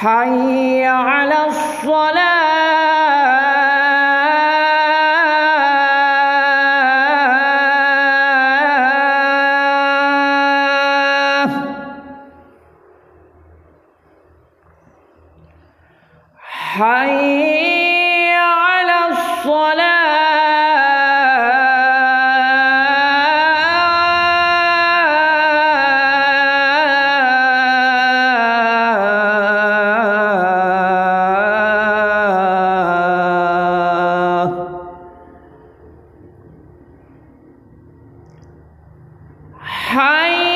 حي على الصلاة. حي على الصلاة. حي